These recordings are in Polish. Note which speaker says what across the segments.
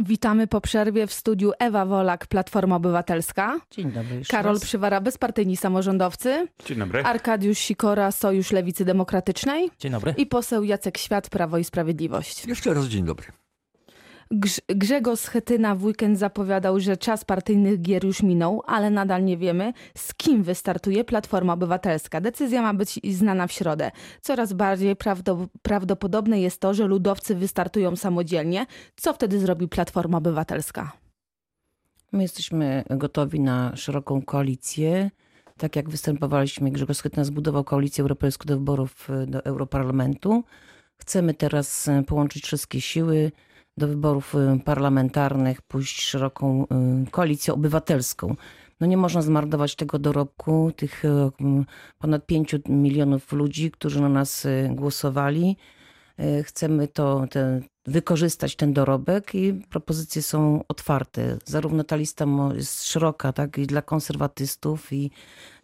Speaker 1: Witamy po przerwie w studiu Ewa Wolak, Platforma Obywatelska.
Speaker 2: Dzień dobry.
Speaker 1: Karol raz. Przywara, bezpartyjni samorządowcy.
Speaker 3: Dzień dobry.
Speaker 1: Arkadiusz Sikora, Sojusz Lewicy Demokratycznej.
Speaker 4: Dzień dobry.
Speaker 1: I poseł Jacek Świat, Prawo i Sprawiedliwość.
Speaker 5: Jeszcze raz dzień dobry.
Speaker 1: Grzegorz Schetyna w weekend zapowiadał, że czas partyjnych gier już minął, ale nadal nie wiemy, z kim wystartuje Platforma Obywatelska. Decyzja ma być znana w środę. Coraz bardziej prawdopodobne jest to, że ludowcy wystartują samodzielnie. Co wtedy zrobi Platforma Obywatelska?
Speaker 2: My jesteśmy gotowi na szeroką koalicję. Tak jak występowaliśmy, Grzegorz Schetyna zbudował koalicję europejską do wyborów do Europarlamentu. Chcemy teraz połączyć wszystkie siły, do wyborów y, parlamentarnych pójść szeroką y, koalicją obywatelską. No nie można zmarnować tego dorobku, tych y, ponad 5 milionów ludzi, którzy na nas głosowali. Chcemy to, te, wykorzystać ten dorobek i propozycje są otwarte. Zarówno ta lista jest szeroka, tak, i dla konserwatystów, i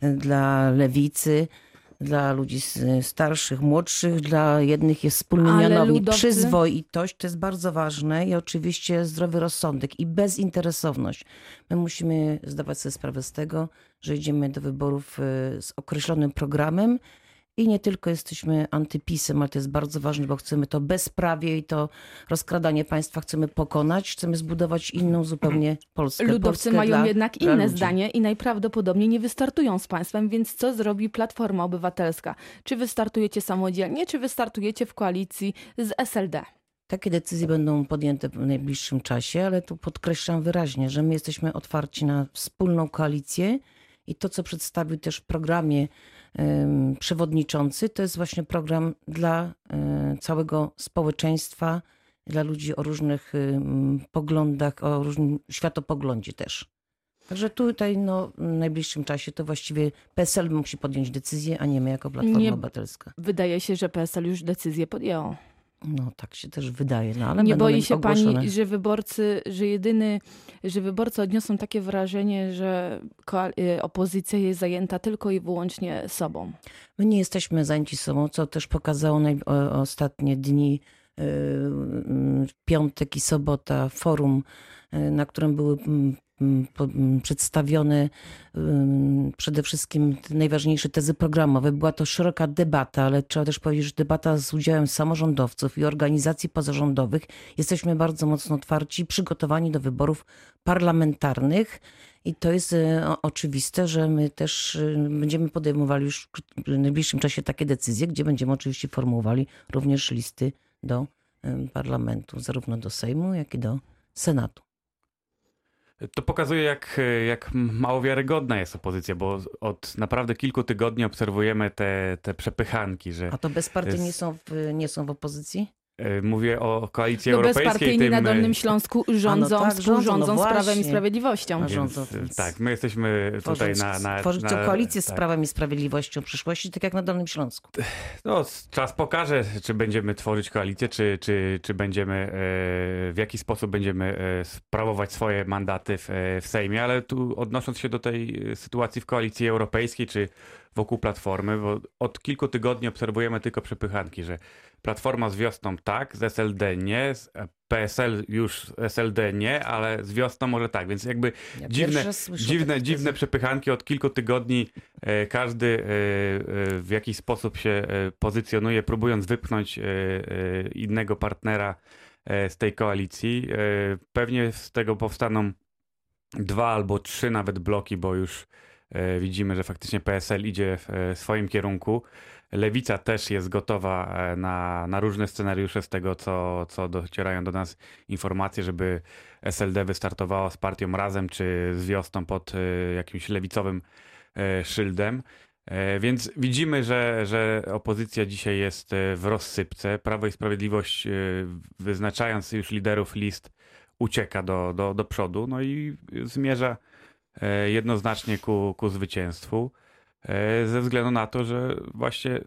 Speaker 2: dla lewicy dla ludzi starszych, młodszych, dla jednych jest wspólny mianownik. Ludowcy... Przyzwoitość to jest bardzo ważne i oczywiście zdrowy rozsądek i bezinteresowność. My musimy zdawać sobie sprawę z tego, że idziemy do wyborów y, z określonym programem i nie tylko jesteśmy antypisem, ale to jest bardzo ważne, bo chcemy to bezprawie i to rozkradanie państwa chcemy pokonać. Chcemy zbudować inną zupełnie Polskę.
Speaker 1: Ludowcy
Speaker 2: Polskę
Speaker 1: mają
Speaker 2: dla,
Speaker 1: jednak inne zdanie i najprawdopodobniej nie wystartują z państwem, więc co zrobi Platforma Obywatelska? Czy wystartujecie samodzielnie, czy wystartujecie w koalicji z SLD?
Speaker 2: Takie decyzje będą podjęte w najbliższym czasie, ale tu podkreślam wyraźnie, że my jesteśmy otwarci na wspólną koalicję i to, co przedstawił też w programie przewodniczący, to jest właśnie program dla e, całego społeczeństwa, dla ludzi o różnych poglądach, o różnym światopoglądzie też. Także tutaj no, w najbliższym czasie to właściwie PSL musi podjąć decyzję, a nie my jako Platforma nie, Obywatelska.
Speaker 1: Wydaje się, że PSL już decyzję podjęło.
Speaker 2: No tak się też wydaje, no, ale
Speaker 1: Nie boi się ogłoszone. pani, że wyborcy, że jedyny, że wyborcy odniosą takie wrażenie, że y, opozycja jest zajęta tylko i wyłącznie sobą?
Speaker 2: My nie jesteśmy zajęci sobą, co też pokazało ostatnie dni, y, piątek i sobota, forum, y, na którym były przedstawione przede wszystkim najważniejsze tezy programowe. Była to szeroka debata, ale trzeba też powiedzieć, że debata z udziałem samorządowców i organizacji pozarządowych. Jesteśmy bardzo mocno otwarci, przygotowani do wyborów parlamentarnych. I to jest e, oczywiste, że my też e, będziemy podejmowali już w najbliższym czasie takie decyzje, gdzie będziemy oczywiście formułowali również listy do parlamentu, zarówno do Sejmu, jak i do Senatu.
Speaker 3: To pokazuje, jak, jak mało wiarygodna jest opozycja, bo od naprawdę kilku tygodni obserwujemy te, te przepychanki. Że
Speaker 2: A to bezpartyjni jest... są w, nie są w opozycji?
Speaker 3: E, mówię o koalicji
Speaker 1: no
Speaker 3: europejskiej.
Speaker 1: Bezpartyjni
Speaker 3: tym...
Speaker 1: na Dolnym Śląsku rządzą, tak, współrządzą no z Prawem i Sprawiedliwością.
Speaker 3: Więc, tak, my jesteśmy tutaj na... na
Speaker 2: tworzycie na, koalicję z tak. Prawem i Sprawiedliwością w przyszłości, tak jak na Dolnym Śląsku.
Speaker 3: No, czas pokaże, czy będziemy tworzyć koalicję, czy, czy, czy będziemy, e, w jaki sposób będziemy e, sprawować swoje mandaty w, w Sejmie, ale tu odnosząc się do tej sytuacji w koalicji europejskiej, czy wokół Platformy, bo od kilku tygodni obserwujemy tylko przepychanki, że Platforma z wiosną tak, z SLD nie, z PSL już z SLD nie, ale z wiosną może tak, więc jakby ja dziwne, dziwne, dziwne przepychanki od kilku tygodni. E, każdy e, e, w jakiś sposób się pozycjonuje, próbując wypchnąć innego partnera z tej koalicji. Pewnie z tego powstaną dwa albo trzy nawet bloki, bo już widzimy, że faktycznie PSL idzie w swoim kierunku. Lewica też jest gotowa e, na, na różne scenariusze z tego, co, co docierają do nas informacje, żeby SLD wystartowało z partią razem, czy z wiosną pod e, jakimś lewicowym e, szyldem. Więc widzimy, że, że opozycja dzisiaj jest w rozsypce. Prawo i Sprawiedliwość, wyznaczając już liderów list, ucieka do, do, do przodu no i zmierza jednoznacznie ku, ku zwycięstwu. E, ze względu na to, że właśnie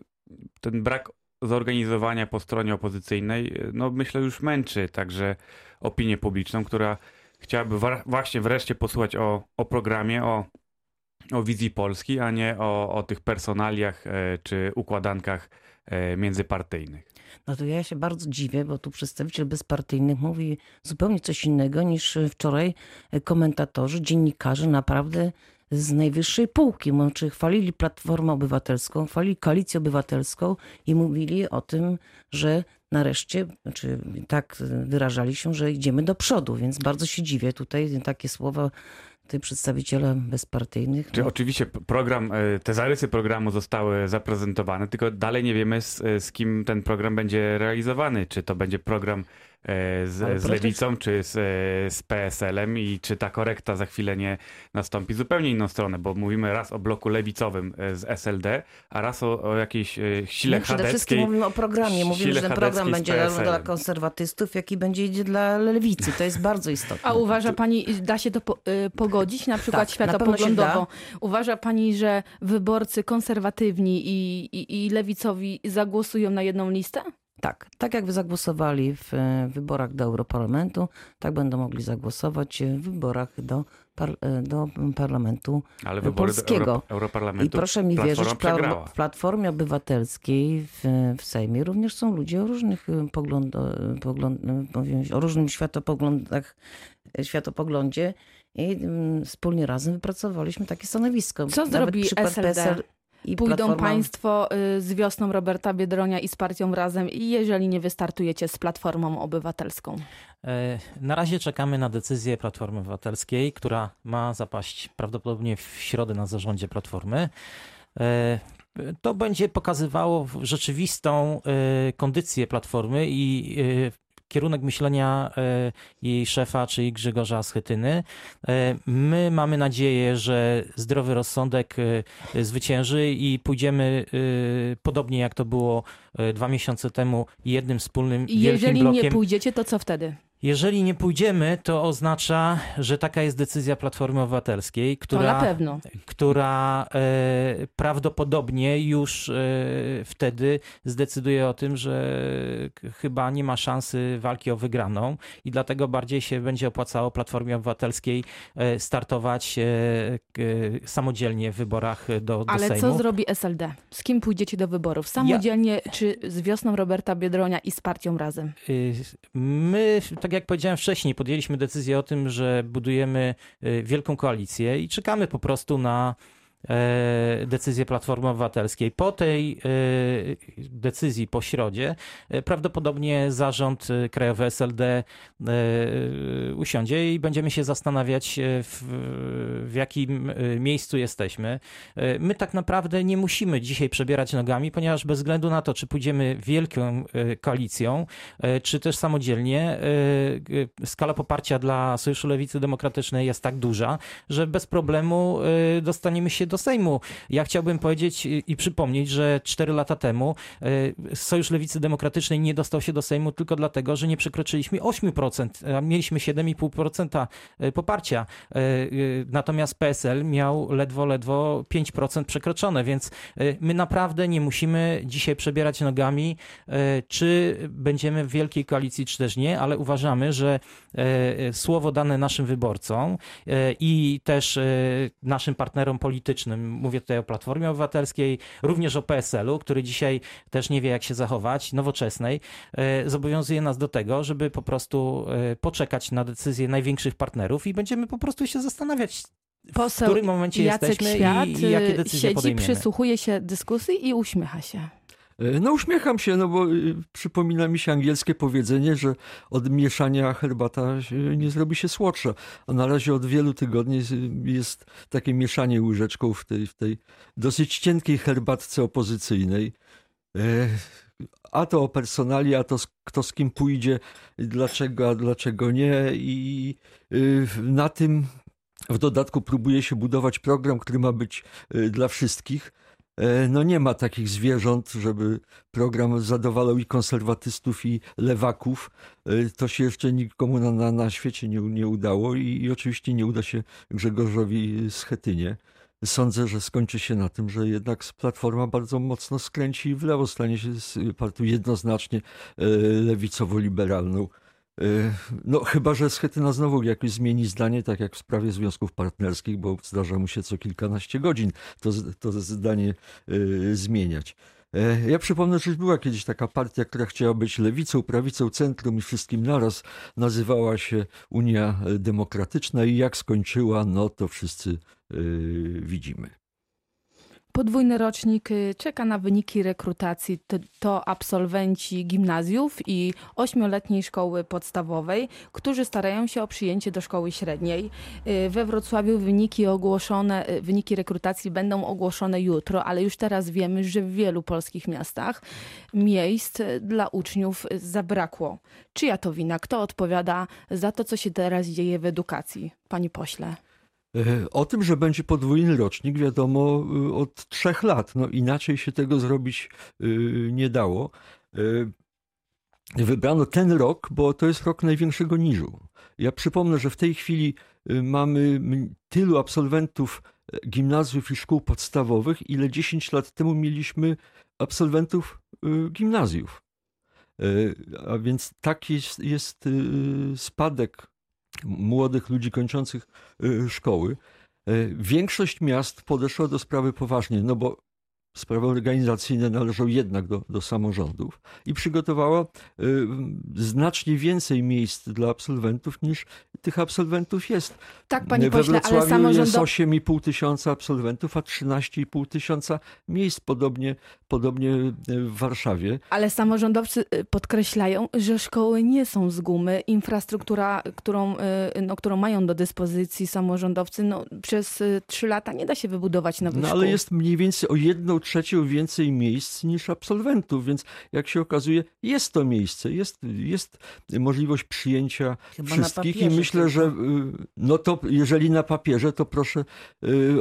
Speaker 3: ten brak zorganizowania po stronie opozycyjnej, e, no myślę już męczy także opinię publiczną, która chciałaby właśnie wreszcie posłuchać o, o programie, o o wizji Polski, a nie o, o tych personaliach e, czy układankach e, międzypartyjnych.
Speaker 2: No to ja się bardzo dziwię, bo tu przedstawiciel bezpartyjnych mówi zupełnie coś innego niż wczoraj komentatorzy, dziennikarze naprawdę z najwyższej półki. Znaczy chwalili Platformę Obywatelską, chwalili Koalicję Obywatelską i mówili o tym, że nareszcie, znaczy tak wyrażali się, że idziemy do przodu, więc bardzo się dziwię. Tutaj takie słowa tutaj przedstawiciela bezpartyjnych.
Speaker 3: Czy
Speaker 2: no.
Speaker 3: oczywiście program, e, te zarysy programu zostały zaprezentowane, tylko dalej nie wiemy z, z kim ten program będzie realizowany. Czy to będzie program e, z, z Lewicą, czy z, e, z PSL-em i czy ta korekta za chwilę nie nastąpi zupełnie inną stronę, bo mówimy raz o bloku lewicowym z SLD, a raz o, o jakiejś sile
Speaker 2: no, Przede wszystkim mówimy o programie. Mówimy, że ten program będzie
Speaker 3: PSL-em.
Speaker 2: dla konserwatystów, jaki będzie idzie dla lewicy. To jest bardzo istotne.
Speaker 1: A uważa pani, da się to po, y, pogodzić, na przykład
Speaker 2: Tak,
Speaker 1: światopoglądowo? Uważa pani, że wyborcy konserwatywni i, i, i lewicowi zagłosują na jedną listę?
Speaker 2: Tak, tak jak wy zagłosowali w e, wyborach do Europarlamentu, tak będą mogli zagłosować w wyborach do, par, e, do Parlamentu
Speaker 3: Ale wybory
Speaker 2: Polskiego.
Speaker 3: do Euro, Europarlamentu
Speaker 2: I proszę mi wierzyć,
Speaker 3: przegrała.
Speaker 2: w Platformie Obywatelskiej w, w Sejmie również są ludzie o różnych e, poglądach, pogląd, powiem, o różnym światopoglądach, światopoglądzie i mm, wspólnie razem wypracowaliśmy takie stanowisko.
Speaker 1: Co
Speaker 2: Nawet
Speaker 1: zrobi SLD?
Speaker 2: PSL i
Speaker 1: Pójdą
Speaker 2: Platforma-
Speaker 1: państwo y, z wiosną Roberta Biedronia i z partią Razem, i jeżeli nie wystartujecie z Platformą Obywatelską.
Speaker 4: E, Na razie czekamy na decyzję Platformy Obywatelskiej, która ma zapaść prawdopodobnie w środę na zarządzie Platformy. E, To będzie pokazywało rzeczywistą e, kondycję Platformy i kierunek myślenia e, jej szefa, czyli Grzegorza Schetyny. E, My mamy nadzieję, że zdrowy rozsądek e, zwycięży i pójdziemy podobnie jak to było dwa miesiące temu jednym wspólnym
Speaker 1: I
Speaker 4: wielkim
Speaker 1: jeżeli
Speaker 4: blokiem.
Speaker 1: nie pójdziecie, to co wtedy?
Speaker 4: Jeżeli nie pójdziemy, to oznacza, że taka jest decyzja Platformy Obywatelskiej, która, która e, prawdopodobnie już e, wtedy zdecyduje o tym, że chyba nie ma szansy walki o wygraną i dlatego bardziej się będzie opłacało Platformie Obywatelskiej e, startować e, samodzielnie w wyborach do, do
Speaker 1: Ale
Speaker 4: Sejmu.
Speaker 1: co zrobi SLD? Z kim pójdziecie do wyborów? Samodzielnie czy z wiosną Roberta Biedronia i z partią Razem?
Speaker 4: Y, My, tak jak powiedziałem wcześniej, podjęliśmy decyzję o tym, że budujemy y, wielką koalicję i czekamy po prostu na decyzję Platformy Obywatelskiej. Po tej e, decyzji po środzie e, prawdopodobnie zarząd e, Krajowy SLD e, usiądzie i będziemy się zastanawiać, e, w, w jakim e, miejscu jesteśmy. E, My tak naprawdę nie musimy dzisiaj przebierać nogami, ponieważ bez względu na to, czy pójdziemy wielką e, koalicją, e, czy też samodzielnie, e, e, skala poparcia dla Sojuszu Lewicy Demokratycznej jest tak duża, że bez problemu e, dostaniemy się do Sejmu. Ja chciałbym powiedzieć i przypomnieć, że cztery lata temu e, Sojusz Lewicy Demokratycznej nie dostał się do Sejmu tylko dlatego, że nie przekroczyliśmy 8%, a mieliśmy 7,5% poparcia. E, e, Natomiast PSL miał ledwo, ledwo 5% przekroczone, więc e, my naprawdę nie musimy dzisiaj przebierać nogami, e, czy będziemy w wielkiej koalicji, czy też nie, ale uważamy, że e, słowo dane naszym wyborcom e, i też e, naszym partnerom politycznym, mówię tutaj o Platformie Obywatelskiej, również o PSL-u, który dzisiaj też nie wie, jak się zachować, nowoczesnej, e, zobowiązuje nas do tego, żeby po prostu e, poczekać na decyzję największych partnerów i będziemy po prostu się zastanawiać, w
Speaker 1: Poseł
Speaker 4: którym momencie
Speaker 1: Jacek
Speaker 4: jesteśmy
Speaker 1: Świat
Speaker 4: i, i jakie decyzje
Speaker 1: siedzi,
Speaker 4: podejmiemy.
Speaker 1: przysłuchuje się dyskusji i uśmiecha się.
Speaker 5: E, No uśmiecham się, no bo y, przypomina mi się angielskie powiedzenie, że od mieszania herbata nie zrobi się słodsza. A na razie od wielu tygodni jest- takie mieszanie łyżeczką w tej, w tej dosyć cienkiej herbatce opozycyjnej. E, A to o personali, a to kto z kim pójdzie, dlaczego, a dlaczego nie. I na tym w dodatku próbuje się budować program, który ma być dla wszystkich. E, No nie ma takich zwierząt, żeby program zadowalał i konserwatystów, i lewaków. E, To się jeszcze nikomu na, na, na świecie nie, nie udało i, i oczywiście nie uda się Grzegorzowi Schetynie. Sądzę, że skończy się na tym, że jednak Platforma bardzo mocno skręci w lewo, stanie się z partią jednoznacznie e, lewicowo-liberalną. Y, No, chyba, że Schetyna znowu jakoś zmieni zdanie, tak jak w sprawie związków partnerskich, bo zdarza mu się co kilkanaście godzin to, to zdanie y, zmieniać. E, Ja przypomnę, że była kiedyś taka partia, która chciała być lewicą, prawicą, centrum i wszystkim naraz. Nazywała się Unia Demokratyczna i jak skończyła, no to wszyscy widzimy.
Speaker 1: Podwójny rocznik y, czeka na wyniki rekrutacji. To, absolwenci gimnazjów i ośmioletniej szkoły podstawowej, którzy starają się o przyjęcie do szkoły średniej. Y, We Wrocławiu wyniki ogłoszone, y, wyniki rekrutacji będą ogłoszone jutro, ale już teraz wiemy, że w wielu polskich miastach miejsc dla uczniów zabrakło. Czyja to wina? Kto odpowiada za to, co się teraz dzieje w edukacji? Pani pośle.
Speaker 5: E, O tym, że będzie podwójny rocznik, wiadomo y, od trzech lat. No, inaczej się tego zrobić y, nie dało. E, Wybrano ten rok, bo to jest rok największego niżu. Ja przypomnę, że w tej chwili mamy tylu absolwentów e, gimnazjów i szkół podstawowych, ile 10 lat temu mieliśmy absolwentów gimnazjów. E, A więc taki jest, jest spadek młodych ludzi kończących y, szkoły. E, Większość miast podeszła do sprawy poważnie, no bo sprawy organizacyjne należą jednak do, do samorządów i przygotowała y, znacznie więcej miejsc dla absolwentów niż tych absolwentów jest.
Speaker 1: Tak, panie
Speaker 5: We
Speaker 1: pośle, ale
Speaker 5: Wrocławiu jest
Speaker 1: samorządowo...
Speaker 5: 8,5 tysiąca absolwentów, a 13,5 tysiąca miejsc, podobnie, podobnie y, w Warszawie.
Speaker 1: Ale samorządowcy y, podkreślają, że szkoły nie są z gumy. Infrastruktura, którą, y, no, którą mają do dyspozycji samorządowcy, no, przez y, trzy lata nie da się wybudować nowych
Speaker 5: No
Speaker 1: szkół.
Speaker 5: ale jest mniej więcej o jedną trzecią więcej miejsc niż absolwentów, więc jak się okazuje, jest to miejsce, jest, jest możliwość przyjęcia
Speaker 2: Chyba
Speaker 5: wszystkich i myślę,
Speaker 2: tylko.
Speaker 5: że no to jeżeli na papierze, to proszę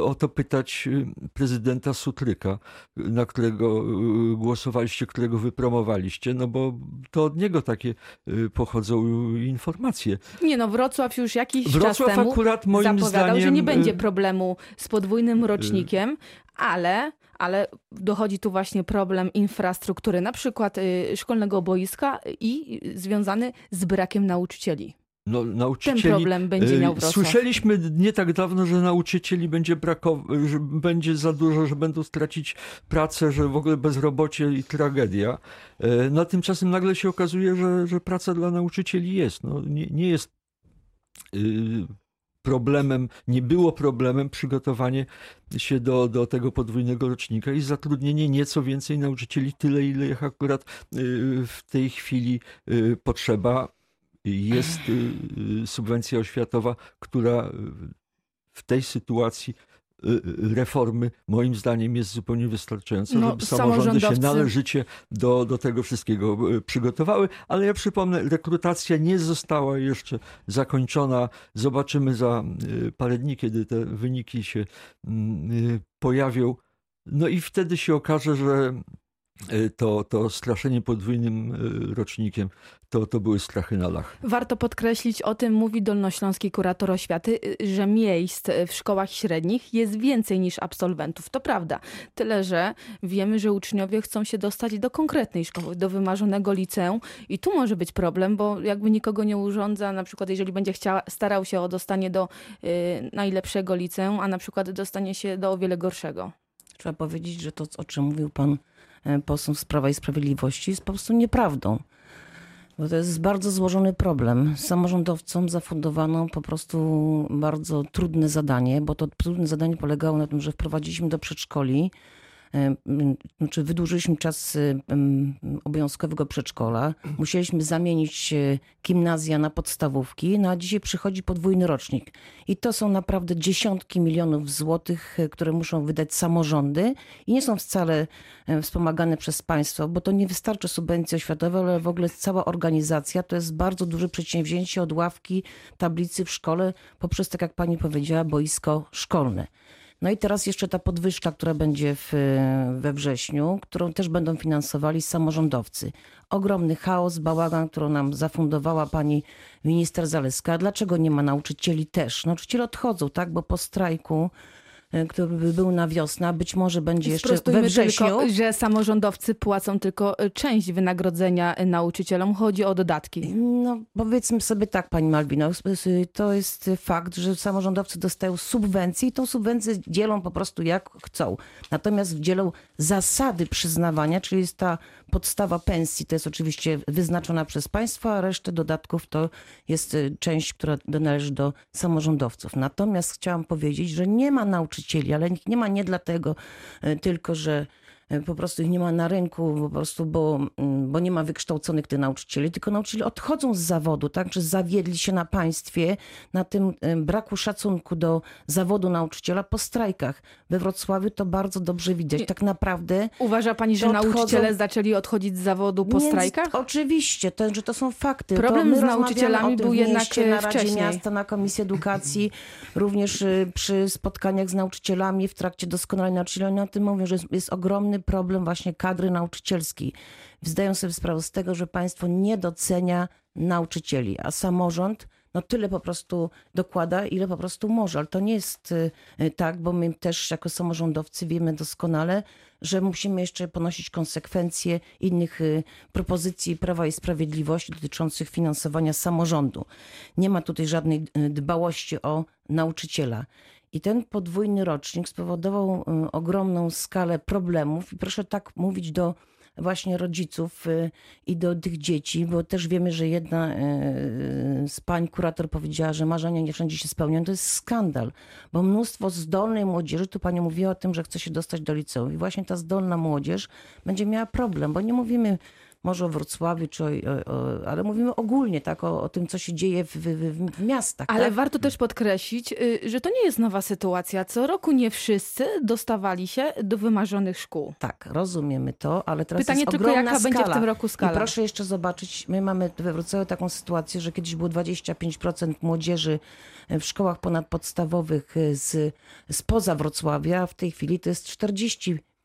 Speaker 5: o to pytać prezydenta Sutryka, na którego y, głosowaliście, którego wypromowaliście, no bo to od niego takie y, pochodzą y, informacje.
Speaker 1: Nie no, Wrocław już jakiś czas
Speaker 5: Wrocław
Speaker 1: temu
Speaker 5: akurat moim
Speaker 1: zapowiadał,
Speaker 5: zdaniem
Speaker 1: że nie będzie
Speaker 5: y,
Speaker 1: problemu z podwójnym rocznikiem, ale, ale dochodzi tu właśnie problem infrastruktury, na przykład y, szkolnego boiska i y, związany z brakiem nauczycieli.
Speaker 5: No,
Speaker 1: Ten
Speaker 5: nauczycieli
Speaker 1: problem będzie
Speaker 5: Y,
Speaker 1: miał Wrocław.
Speaker 5: Słyszeliśmy nie tak dawno, że nauczycieli będzie brakować, że będzie za dużo, że będą stracić pracę, że w ogóle bezrobocie i tragedia. Y, No tymczasem nagle się okazuje, że, że praca dla nauczycieli jest. No, nie, nie jest y, problemem, nie było problemem przygotowanie się do, do tego podwójnego rocznika i zatrudnienie nieco więcej nauczycieli, tyle ile ich akurat w tej chwili potrzeba. Jest y, y, subwencja oświatowa, która y, w tej sytuacji reformy moim zdaniem jest zupełnie wystarczająca,
Speaker 1: No,
Speaker 5: żeby samorządy się należycie do, do tego wszystkiego przygotowały, ale ja przypomnę, rekrutacja nie została jeszcze zakończona. Zobaczymy za parę dni, kiedy te wyniki się mm, pojawią. No i wtedy się okaże, że to, to straszenie podwójnym y, rocznikiem to, to były strachy na lach.
Speaker 1: Warto podkreślić, o tym mówi dolnośląski kurator oświaty, y, że miejsc w szkołach średnich jest więcej niż absolwentów. To prawda. Tyle, że wiemy, że uczniowie chcą się dostać do konkretnej szkoły, do wymarzonego liceum i tu może być problem, bo jakby nikogo nie urządza, na przykład jeżeli będzie chciał, starał się o dostanie do y, najlepszego liceum, a na przykład dostanie się do o wiele gorszego.
Speaker 2: Trzeba powiedzieć, że to, o czym mówił pan poseł z Prawa i Sprawiedliwości, jest po prostu nieprawdą. Bo to jest bardzo złożony problem. Samorządowcom zafundowano po prostu bardzo trudne zadanie, bo to trudne zadanie polegało na tym, że wprowadziliśmy do przedszkoli, e, znaczy wydłużyliśmy czas obowiązkowego przedszkola. Musieliśmy zamienić e, gimnazja na podstawówki, no a dzisiaj przychodzi podwójny rocznik. I to są naprawdę dziesiątki milionów złotych, e, które muszą wydać samorządy i nie są wcale e, wspomagane przez państwo, bo to nie wystarczy subwencji oświatowej, ale w ogóle cała organizacja to jest bardzo duże przedsięwzięcie od ławki, tablicy w szkole, poprzez, tak jak pani powiedziała, boisko szkolne. No i teraz jeszcze ta podwyżka, która będzie w, we wrześniu, którą też będą finansowali samorządowcy. Ogromny chaos, bałagan, którą nam zafundowała pani minister Zaleska. Dlaczego nie ma nauczycieli też? Nauczyciele odchodzą, tak? Bo po strajku który by był na wiosnę, być może będzie jeszcze we wrześniu.
Speaker 1: tylko, że samorządowcy płacą tylko y, część wynagrodzenia y, nauczycielom. Chodzi o dodatki.
Speaker 2: No, powiedzmy sobie tak, pani Malwino, to jest fakt, że samorządowcy dostają subwencje i tą subwencję dzielą po prostu jak chcą. Natomiast dzielą zasady przyznawania, czyli jest ta podstawa pensji, to jest oczywiście wyznaczona przez państwo, a resztę dodatków to jest y, część, która należy do samorządowców. Natomiast chciałam powiedzieć, że nie ma nauczycieli, ale nie ma nie dlatego y, tylko, że po prostu ich nie ma na rynku, po prostu, bo, mm, bo nie ma wykształconych tych nauczycieli, tylko nauczyciele odchodzą z zawodu, tak, że zawiedli się na państwie, na tym y, braku szacunku do zawodu nauczyciela po strajkach. We Wrocławiu to bardzo dobrze widać. Tak naprawdę
Speaker 1: Uważa pani, że
Speaker 2: odchodzą-
Speaker 1: nauczyciele zaczęli odchodzić z zawodu po
Speaker 2: nie,
Speaker 1: strajkach?
Speaker 2: Oczywiście, to, że to są fakty.
Speaker 1: Problem z nauczycielami był jednak, e,
Speaker 2: na Radzie. Miasta, na Komisji Edukacji, również y, przy spotkaniach z nauczycielami w trakcie doskonalenia nauczycieli. Oni o tym mówią, że jest, jest ogromny problem właśnie kadry nauczycielskiej. Zdają sobie sprawę z tego, że państwo nie docenia nauczycieli, a samorząd no tyle po prostu dokłada, ile po prostu może. Ale to nie jest y, y, tak, bo my też jako samorządowcy wiemy doskonale, że musimy jeszcze ponosić konsekwencje innych y, propozycji Prawa i Sprawiedliwości dotyczących finansowania samorządu. Nie ma tutaj żadnej dbałości o nauczyciela. I ten podwójny rocznik spowodował y, ogromną skalę problemów. I proszę tak mówić do właśnie rodziców y, i do tych dzieci, bo też wiemy, że jedna y, z pań kurator powiedziała, że marzenia nie wszędzie się spełniają. To jest skandal, bo mnóstwo zdolnej młodzieży, tu pani mówiła o tym, że chce się dostać do liceum i właśnie ta zdolna młodzież będzie miała problem, bo nie mówimy może o Wrocławiu, czy o, o, ale mówimy ogólnie tak, o, o tym, co się dzieje w, w, w miastach.
Speaker 1: Ale
Speaker 2: tak?
Speaker 1: warto też podkreślić, y, że to nie jest nowa sytuacja. Co roku nie wszyscy dostawali się do wymarzonych szkół.
Speaker 2: Tak, rozumiemy to, ale teraz
Speaker 1: Pytanie
Speaker 2: jest
Speaker 1: tylko,
Speaker 2: ogromna
Speaker 1: jaka będzie w
Speaker 2: skala.
Speaker 1: tym roku skala?
Speaker 2: I proszę jeszcze zobaczyć, my mamy we Wrocławiu taką sytuację, że kiedyś było 25% młodzieży w szkołach ponadpodstawowych z, spoza Wrocławia, a w tej chwili to jest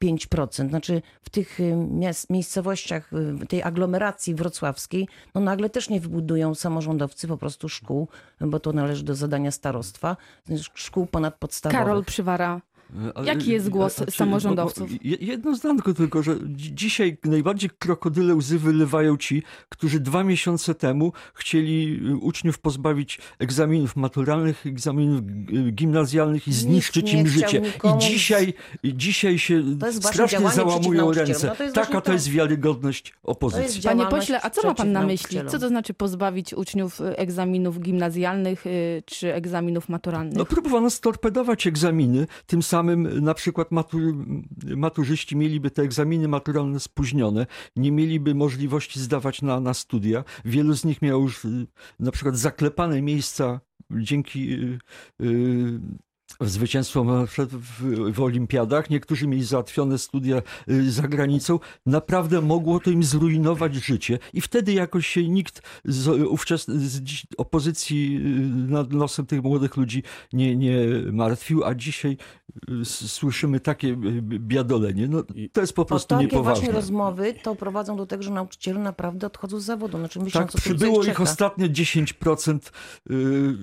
Speaker 2: 45%. Znaczy w tych y, miejscowościach, y, tej aglomeracji wrocławskiej, no nagle też nie wybudują samorządowcy po prostu szkół, bo to należy do zadania starostwa, szkół ponadpodstawowych.
Speaker 1: Karol Przywara.
Speaker 5: Ale-
Speaker 1: Jaki jest głos
Speaker 5: a- a-
Speaker 1: samorządowców?
Speaker 5: Jedno zdanko tylko, że dzi- dzisiaj najbardziej krokodyle łzy wylewają ci, którzy dwa miesiące temu chcieli y, uczniów pozbawić egzaminów maturalnych, egzaminów y, gimnazjalnych i zniszczyć im życie.
Speaker 2: nikomu-
Speaker 5: I dzisiaj, dzisiaj się strasznie załamują ręce.
Speaker 2: No to jest
Speaker 5: Taka to jest wiarygodność opozycji.
Speaker 2: jest
Speaker 1: Panie pośle, a co ma pan na myśli? Co to znaczy pozbawić uczniów y, egzaminów gimnazjalnych czy egzaminów maturalnych?
Speaker 5: No próbowano storpedować egzaminy, tym samym na przykład matur, maturzyści mieliby te egzaminy maturalne spóźnione, nie mieliby możliwości zdawać na, na studia. Wielu z nich miało już y, na przykład zaklepane miejsca dzięki y, y, przykład w, w olimpiadach. Niektórzy mieli załatwione studia y, za granicą. Naprawdę mogło to im zrujnować życie i wtedy jakoś się nikt z, ówczesnej z opozycji nad losem tych młodych ludzi nie, nie martwił, a dzisiaj słyszymy takie y, biadolenie. No, to jest po prostu
Speaker 2: takie
Speaker 5: niepoważne.
Speaker 2: właśnie rozmowy to prowadzą do tego, że nauczyciele naprawdę odchodzą z zawodu. Znaczy myślą,
Speaker 5: Tak,
Speaker 2: co tu
Speaker 5: przybyło ich
Speaker 2: czeka.
Speaker 5: ostatnio 10% y,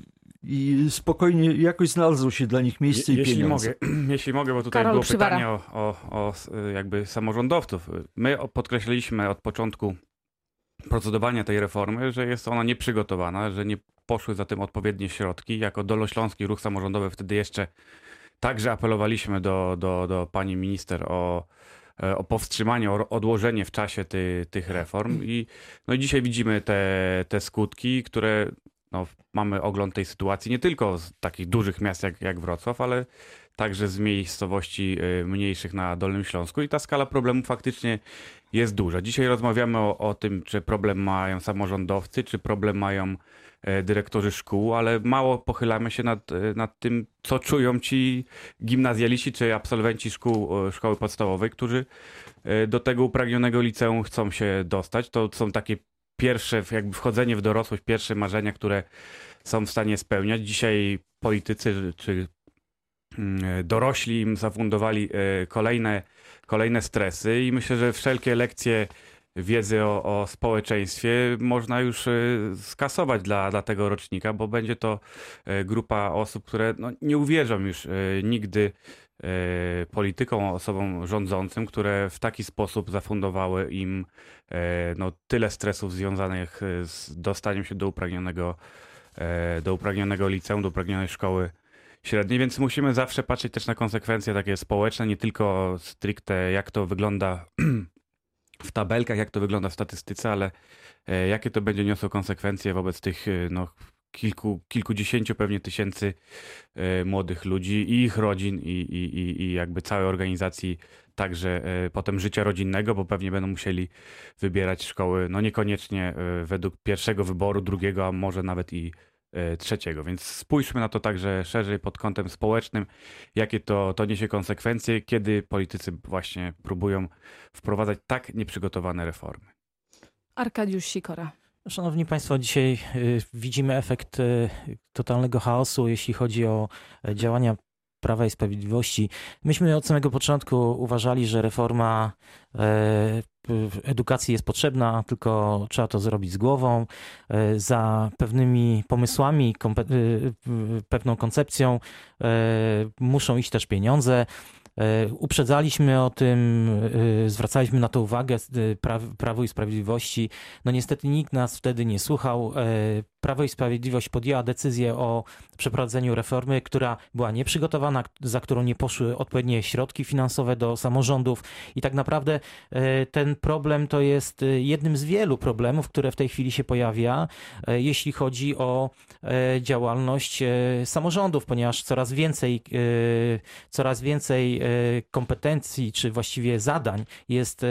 Speaker 5: i spokojnie jakoś znalazło się dla nich miejsce
Speaker 3: Je,
Speaker 5: i
Speaker 3: jeśli
Speaker 5: pieniądze.
Speaker 3: mogę, jeśli mogę, bo tutaj
Speaker 1: Karol
Speaker 3: było
Speaker 1: Przywara.
Speaker 3: pytanie o, o, o s- jakby samorządowców. My o- podkreśliliśmy od początku procedowania tej reformy, że jest ona nieprzygotowana, że nie poszły za tym odpowiednie środki. Jako Dolnośląski Ruch Samorządowy wtedy jeszcze także apelowaliśmy do, do, do pani minister o, e, o powstrzymanie, o odłożenie w czasie ty, tych reform. I, no i dzisiaj widzimy te, te skutki, które no, mamy ogląd tej sytuacji nie tylko z takich dużych miast jak, jak Wrocław, ale także z miejscowości y, mniejszych na Dolnym Śląsku i ta skala problemu faktycznie jest duża. Dzisiaj rozmawiamy o, o tym, czy problem mają samorządowcy, czy problem mają dyrektorzy szkół, ale mało pochylamy się nad, e, nad tym, co czują ci gimnazjaliści czy absolwenci szkół, e, szkoły podstawowej, którzy e, do tego upragnionego liceum chcą się dostać. To są takie pierwsze, jakby wchodzenie w dorosłość, pierwsze marzenia, które są w stanie spełniać. Dzisiaj politycy czy mm, dorośli im zafundowali e, kolejne, kolejne stresy i myślę, że wszelkie lekcje wiedzy o, o społeczeństwie można już e, skasować dla, dla tego rocznika, bo będzie to e, grupa osób, które no, nie uwierzą już e, nigdy politykom, osobom rządzącym, które w taki sposób zafundowały im no, tyle stresów związanych z dostaniem się do upragnionego, do upragnionego liceum, do upragnionej szkoły średniej, więc musimy zawsze patrzeć też na konsekwencje takie społeczne, nie tylko stricte jak to wygląda w tabelkach, jak to wygląda w statystyce, ale e, jakie to będzie niosło konsekwencje wobec tych e, no, kilku, kilkudziesięciu pewnie tysięcy e, młodych ludzi i ich rodzin i, i, i jakby całej organizacji także potem życia rodzinnego, bo pewnie będą musieli wybierać szkoły, no niekoniecznie według pierwszego wyboru, drugiego, a może nawet i trzeciego. Więc spójrzmy na to także szerzej pod kątem społecznym, jakie to, to niesie konsekwencje, kiedy politycy właśnie próbują wprowadzać tak nieprzygotowane reformy.
Speaker 1: Arkadiusz Sikora.
Speaker 4: Szanowni Państwo, dzisiaj y, widzimy efekt y, totalnego chaosu, jeśli chodzi o e, działania Prawa i Sprawiedliwości. Myśmy od samego początku uważali, że reforma e, edukacji jest potrzebna, tylko trzeba to zrobić z głową, e, za pewnymi pomysłami, e, pewną koncepcją muszą iść też pieniądze. Uprzedzaliśmy o tym, zwracaliśmy na to uwagę Prawo i Sprawiedliwości. No niestety nikt nas wtedy nie słuchał. Prawo i Sprawiedliwość podjęła decyzję o przeprowadzeniu reformy, która była nieprzygotowana, za którą nie poszły odpowiednie środki finansowe do samorządów i tak naprawdę e, ten problem to jest e, jednym z wielu problemów, które w tej chwili się pojawia, e, jeśli chodzi o działalność samorządów, ponieważ coraz więcej, coraz więcej kompetencji, czy właściwie zadań jest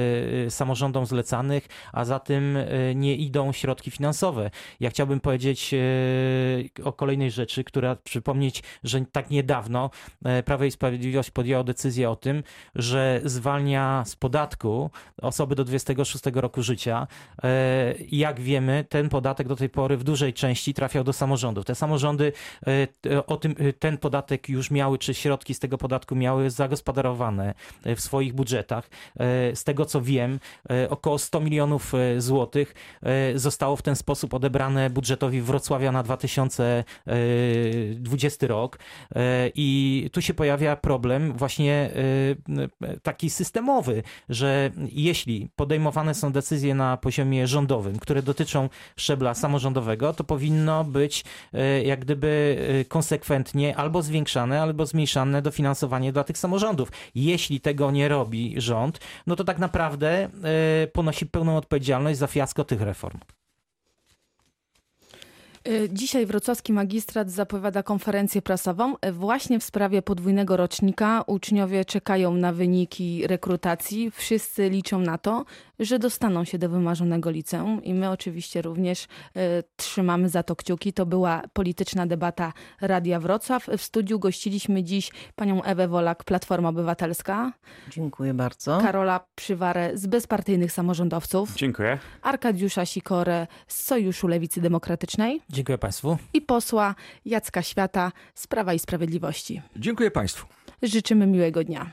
Speaker 4: samorządom zlecanych, a za tym nie idą środki finansowe. Ja chciałbym powiedzieć, e, o kolejnej rzeczy, która przypomnieć, że tak niedawno e, Prawo i Sprawiedliwość podjęło decyzję o tym, że zwalnia z podatku osoby do 26 roku życia. E, jak wiemy, ten podatek do tej pory w dużej części trafiał do samorządów. Te samorządy o tym, ten podatek już miały, czy środki z tego podatku miały zagospodarowane w swoich budżetach. Z tego co wiem, około 100 milionów złotych zostało w ten sposób odebrane budżetowi Wrocławia na 2020 rok. E, I tu się pojawia problem właśnie e, taki systemowy, że jeśli podejmowane są decyzje na poziomie rządowym, które dotyczą szczebla samorządowego, to powinno być e, jak gdyby konsekwentnie albo zwiększane, albo zmniejszane dofinansowanie dla tych samorządów. Jeśli tego nie robi rząd, no to tak naprawdę ponosi pełną odpowiedzialność za fiasko tych reform.
Speaker 1: Y, dzisiaj wrocławski magistrat zapowiada konferencję prasową. Y, właśnie w sprawie podwójnego rocznika uczniowie czekają na wyniki rekrutacji. Wszyscy liczą na to, że dostaną się do wymarzonego liceum i my oczywiście również y, trzymamy za to kciuki. To była polityczna debata Radia Wrocław. W studiu gościliśmy dziś panią Ewę Wolak, Platforma Obywatelska.
Speaker 2: Dziękuję bardzo.
Speaker 1: Karola Przywarę z Bezpartyjnych Samorządowców.
Speaker 3: Dziękuję.
Speaker 1: Arkadiusza Sikorę z Sojuszu Lewicy Demokratycznej.
Speaker 4: Dziękuję Państwu.
Speaker 1: I posła Jacka Świata z Prawa i Sprawiedliwości.
Speaker 5: Dziękuję Państwu.
Speaker 1: Życzymy miłego dnia.